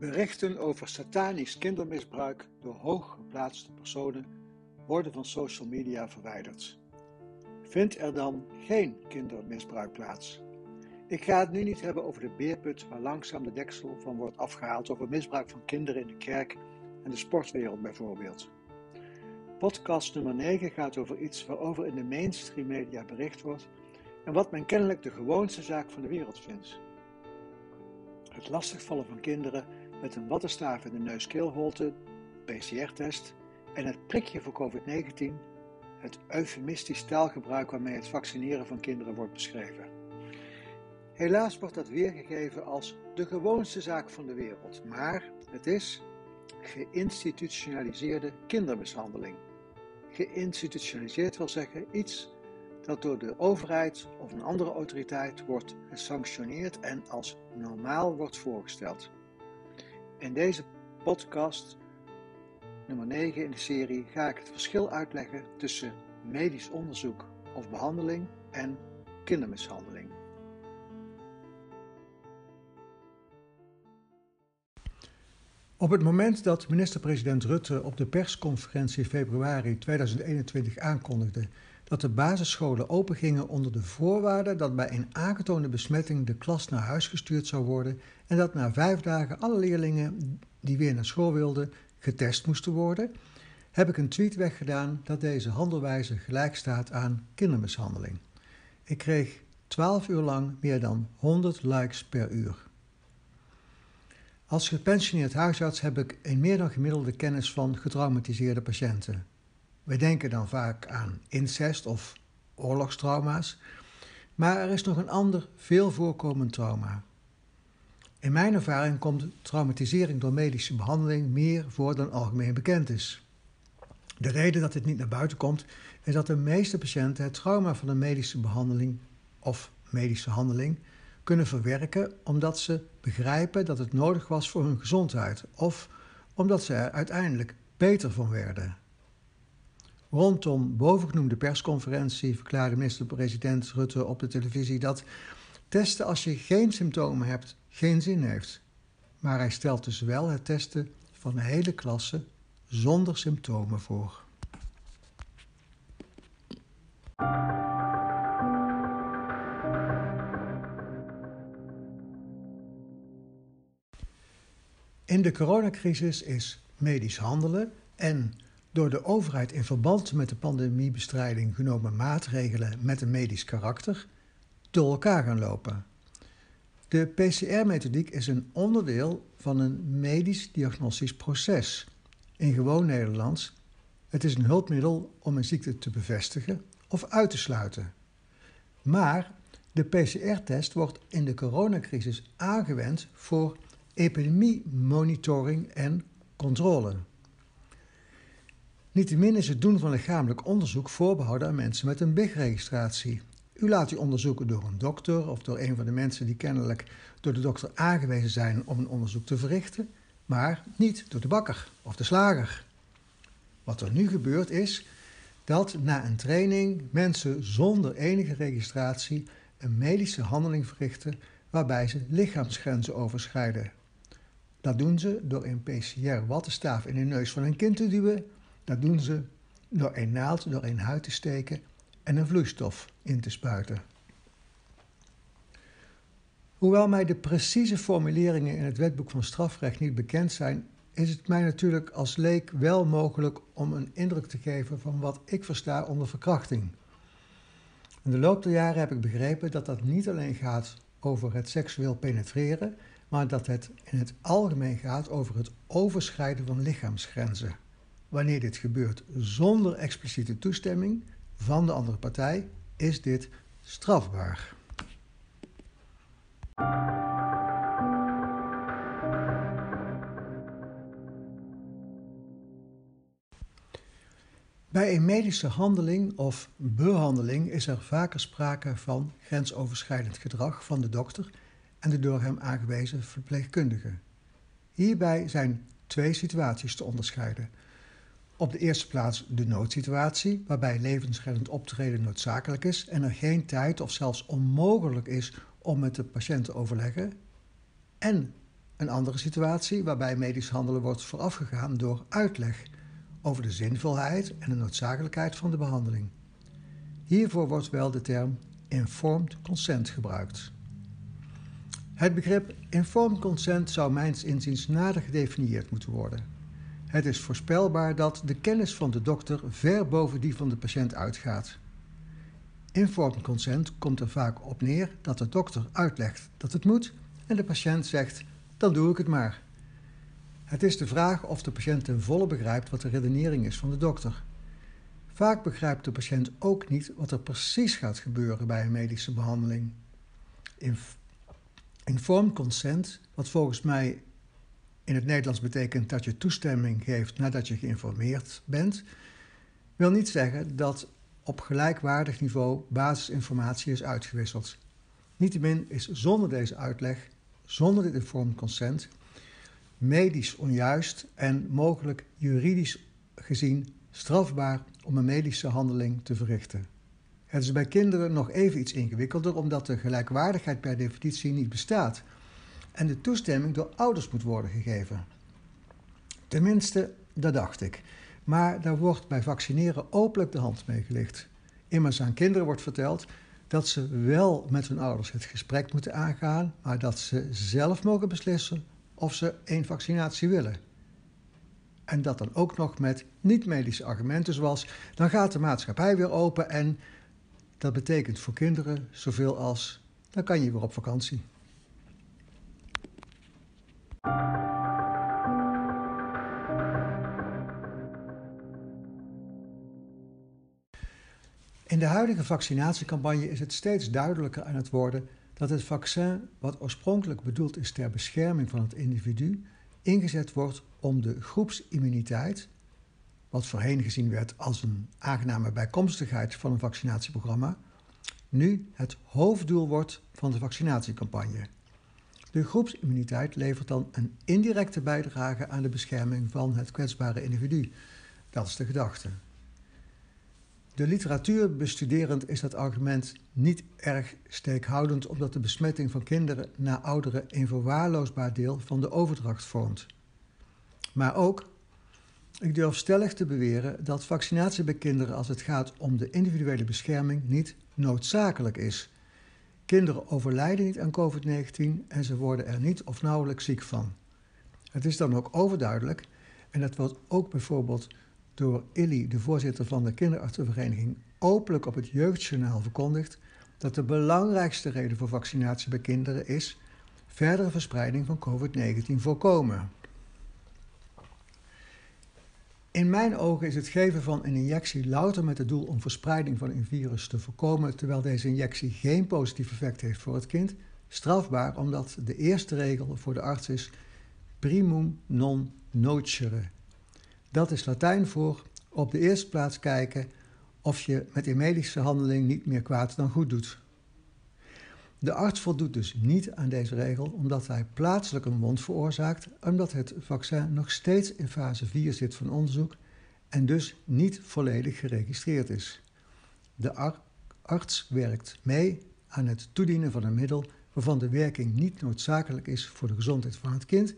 Berichten over satanisch kindermisbruik door hooggeplaatste personen worden van social media verwijderd. Vindt er dan geen kindermisbruik plaats? Ik ga het nu niet hebben over de beerput waar langzaam de deksel van wordt afgehaald over misbruik van kinderen in de kerk en de sportwereld bijvoorbeeld. Podcast nummer 9 gaat over iets waarover in de mainstream media bericht wordt en wat men kennelijk de gewoonste zaak van de wereld vindt. Het lastigvallen van kinderen met een wattenstaaf in de neus-keelholte, PCR-test en het prikje voor COVID-19, het eufemistisch taalgebruik waarmee het vaccineren van kinderen wordt beschreven. Helaas wordt dat weergegeven als de gewoonste zaak van de wereld, maar het is geïnstitutionaliseerde kindermishandeling. Geïnstitutionaliseerd wil zeggen iets dat door de overheid of een andere autoriteit wordt gesanctioneerd en als normaal wordt voorgesteld. In deze podcast, nummer 9 in de serie, ga ik het verschil uitleggen tussen medisch onderzoek of behandeling en kindermishandeling. Op het moment dat minister-president Rutte op de persconferentie februari 2021 aankondigde dat de basisscholen opengingen onder de voorwaarde dat bij een aangetoonde besmetting de klas naar huis gestuurd zou worden en dat na vijf dagen alle leerlingen die weer naar school wilden getest moesten worden, heb ik een tweet weggedaan dat deze handelwijze gelijk staat aan kindermishandeling. Ik kreeg 12 uur lang meer dan 100 likes per uur. Als gepensioneerd huisarts heb ik een meer dan gemiddelde kennis van getraumatiseerde patiënten. We denken dan vaak aan incest of oorlogstrauma's, maar er is nog een ander veel voorkomend trauma. In mijn ervaring komt traumatisering door medische behandeling meer voor dan algemeen bekend is. De reden dat dit niet naar buiten komt, is dat de meeste patiënten het trauma van een medische behandeling of medische handeling kunnen verwerken omdat ze begrijpen dat het nodig was voor hun gezondheid of omdat ze er uiteindelijk beter van werden. Rondom bovengenoemde persconferentie verklaarde minister-president Rutte op de televisie dat testen als je geen symptomen hebt geen zin heeft. Maar hij stelt dus wel het testen van de hele klasse zonder symptomen voor. In de coronacrisis is medisch handelen en door de overheid in verband met de pandemiebestrijding genomen maatregelen met een medisch karakter door elkaar gaan lopen. De PCR-methodiek is een onderdeel van een medisch diagnostisch proces. In gewoon Nederlands, het is een hulpmiddel om een ziekte te bevestigen of uit te sluiten. Maar de PCR-test wordt in de coronacrisis aangewend voor epidemiemonitoring en controle. Niettemin is het doen van lichamelijk onderzoek voorbehouden aan mensen met een BIG-registratie. U laat u onderzoeken door een dokter of door een van de mensen die kennelijk door de dokter aangewezen zijn om een onderzoek te verrichten, maar niet door de bakker of de slager. Wat er nu gebeurt is dat na een training mensen zonder enige registratie een medische handeling verrichten waarbij ze lichaamsgrenzen overschrijden. Dat doen ze door een PCR-wattenstaaf in de neus van een kind te duwen dat doen ze door een naald door een huid te steken en een vloeistof in te spuiten. Hoewel mij de precieze formuleringen in het wetboek van strafrecht niet bekend zijn, is het mij natuurlijk als leek wel mogelijk om een indruk te geven van wat ik versta onder verkrachting. In de loop der jaren heb ik begrepen dat dat niet alleen gaat over het seksueel penetreren, maar dat het in het algemeen gaat over het overschrijden van lichaamsgrenzen. Wanneer dit gebeurt zonder expliciete toestemming van de andere partij, is dit strafbaar. Bij een medische handeling of behandeling is er vaker sprake van grensoverschrijdend gedrag van de dokter en de door hem aangewezen verpleegkundige. Hierbij zijn twee situaties te onderscheiden. Op de eerste plaats de noodsituatie, waarbij levensreddend optreden noodzakelijk is en er geen tijd of zelfs onmogelijk is om met de patiënt te overleggen. En een andere situatie waarbij medisch handelen wordt voorafgegaan door uitleg over de zinvolheid en de noodzakelijkheid van de behandeling. Hiervoor wordt wel de term informed consent gebruikt. Het begrip informed consent zou mijns inziens nader gedefinieerd moeten worden. Het is voorspelbaar dat de kennis van de dokter ver boven die van de patiënt uitgaat. Informed consent komt er vaak op neer dat de dokter uitlegt dat het moet en de patiënt zegt: dan doe ik het maar. Het is de vraag of de patiënt ten volle begrijpt wat de redenering is van de dokter. Vaak begrijpt de patiënt ook niet wat er precies gaat gebeuren bij een medische behandeling. Informed consent, wat volgens mij in het Nederlands betekent dat je toestemming geeft nadat je geïnformeerd bent, wil niet zeggen dat op gelijkwaardig niveau basisinformatie is uitgewisseld. Niettemin is zonder deze uitleg, zonder dit informed consent, medisch onjuist en mogelijk juridisch gezien strafbaar om een medische handeling te verrichten. Het is bij kinderen nog even iets ingewikkelder omdat de gelijkwaardigheid per definitie niet bestaat en de toestemming door ouders moet worden gegeven. Tenminste, dat dacht ik. Maar daar wordt bij vaccineren openlijk de hand mee gelicht. Immers aan kinderen wordt verteld dat ze wel met hun ouders het gesprek moeten aangaan, maar dat ze zelf mogen beslissen of ze een vaccinatie willen. En dat dan ook nog met niet-medische argumenten zoals dan gaat de maatschappij weer open en dat betekent voor kinderen zoveel als dan kan je weer op vakantie. In de huidige vaccinatiecampagne is het steeds duidelijker aan het worden dat het vaccin, wat oorspronkelijk bedoeld is ter bescherming van het individu, ingezet wordt om de groepsimmuniteit, wat voorheen gezien werd als een aangename bijkomstigheid van een vaccinatieprogramma, nu het hoofddoel wordt van de vaccinatiecampagne. De groepsimmuniteit levert dan een indirecte bijdrage aan de bescherming van het kwetsbare individu. Dat is de gedachte. De literatuur bestuderend is dat argument niet erg steekhoudend, omdat de besmetting van kinderen naar ouderen een verwaarloosbaar deel van de overdracht vormt. Maar ook, ik durf stellig te beweren dat vaccinatie bij kinderen als het gaat om de individuele bescherming niet noodzakelijk is. Kinderen overlijden niet aan COVID-19 en ze worden er niet of nauwelijks ziek van. Het is dan ook overduidelijk, en dat wordt ook bijvoorbeeld door Illy, de voorzitter van de kinderartsenvereniging, openlijk op het jeugdjournaal verkondigd dat de belangrijkste reden voor vaccinatie bij kinderen is verdere verspreiding van COVID-19 voorkomen. In mijn ogen is het geven van een injectie louter met het doel om verspreiding van een virus te voorkomen, terwijl deze injectie geen positief effect heeft voor het kind, strafbaar omdat de eerste regel voor de arts is primum non nocere. Dat is Latijn voor op de eerste plaats kijken of je met een medische handeling niet meer kwaad dan goed doet. De arts voldoet dus niet aan deze regel omdat hij plaatselijk een wond veroorzaakt, omdat het vaccin nog steeds in fase 4 zit van onderzoek en dus niet volledig geregistreerd is. De arts werkt mee aan het toedienen van een middel waarvan de werking niet noodzakelijk is voor de gezondheid van het kind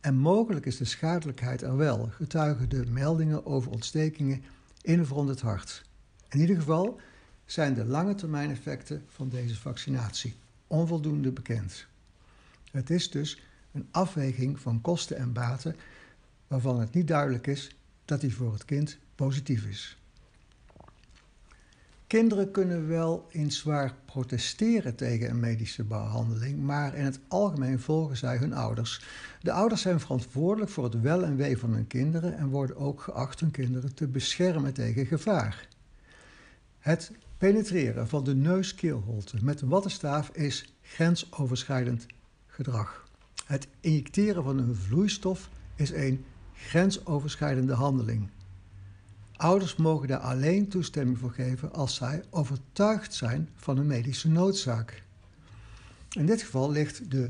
en mogelijk is de schadelijkheid er wel, getuigen de meldingen over ontstekingen in of rond het hart. In ieder geval zijn de lange termijn effecten van deze vaccinatie onvoldoende bekend. Het is dus een afweging van kosten en baten waarvan het niet duidelijk is dat die voor het kind positief is. Kinderen kunnen wel eens zwaar protesteren tegen een medische behandeling, maar in het algemeen volgen zij hun ouders. De ouders zijn verantwoordelijk voor het wel en wee van hun kinderen en worden ook geacht hun kinderen te beschermen tegen gevaar. Het penetreren van de neuskeelholte met een wattenstaaf is grensoverschrijdend gedrag. Het injecteren van een vloeistof is een grensoverschrijdende handeling. Ouders mogen daar alleen toestemming voor geven als zij overtuigd zijn van een medische noodzaak. In dit geval ligt de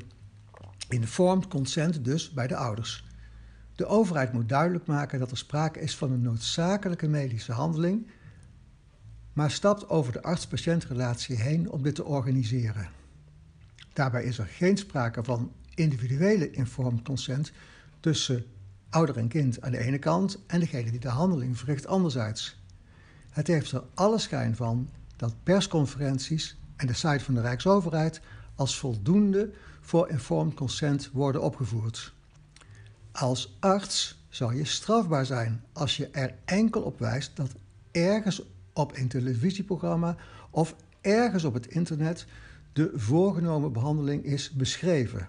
informed consent dus bij de ouders. De overheid moet duidelijk maken dat er sprake is van een noodzakelijke medische handeling, maar stapt over de arts-patiëntrelatie heen om dit te organiseren. Daarbij is er geen sprake van individuele informed consent tussen ouder en kind aan de ene kant en degene die de handeling verricht anderzijds. Het heeft er alle schijn van dat persconferenties en de site van de Rijksoverheid als voldoende voor informed consent worden opgevoerd. Als arts zou je strafbaar zijn als je er enkel op wijst dat ergens op een televisieprogramma of ergens op het internet de voorgenomen behandeling is beschreven.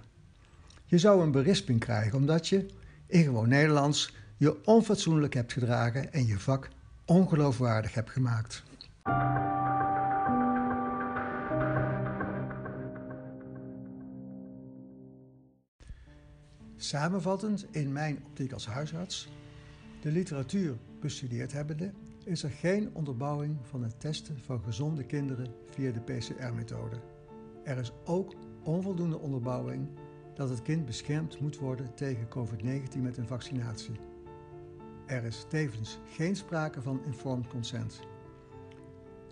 Je zou een berisping krijgen omdat je, in gewoon Nederlands, je onfatsoenlijk hebt gedragen en je vak ongeloofwaardig hebt gemaakt. Samenvattend in mijn optiek als huisarts, de literatuur bestudeerd hebbende, is er geen onderbouwing van het testen van gezonde kinderen via de PCR-methode. Er is ook onvoldoende onderbouwing dat het kind beschermd moet worden tegen COVID-19 met een vaccinatie. Er is tevens geen sprake van informed consent.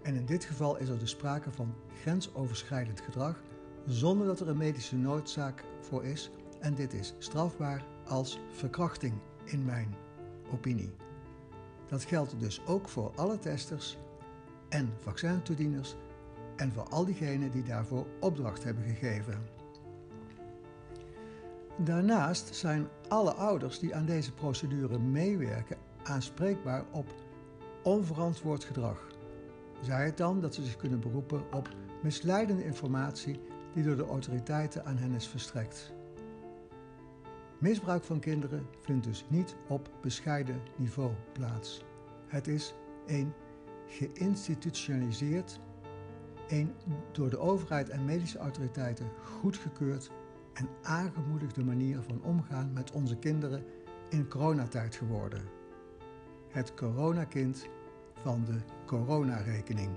En in dit geval is er dus sprake van grensoverschrijdend gedrag zonder dat er een medische noodzaak voor is en dit is strafbaar als verkrachting in mijn opinie. Dat geldt dus ook voor alle testers en vaccintoedieners en voor al diegenen die daarvoor opdracht hebben gegeven. Daarnaast zijn alle ouders die aan deze procedure meewerken aanspreekbaar op onverantwoord gedrag. Zij het dan dat ze zich kunnen beroepen op misleidende informatie die door de autoriteiten aan hen is verstrekt. Misbruik van kinderen vindt dus niet op bescheiden niveau plaats. Het is een geïnstitutionaliseerd, een door de overheid en medische autoriteiten goedgekeurd en aangemoedigde manier van omgaan met onze kinderen in coronatijd geworden. Het coronakind van de coronarekening.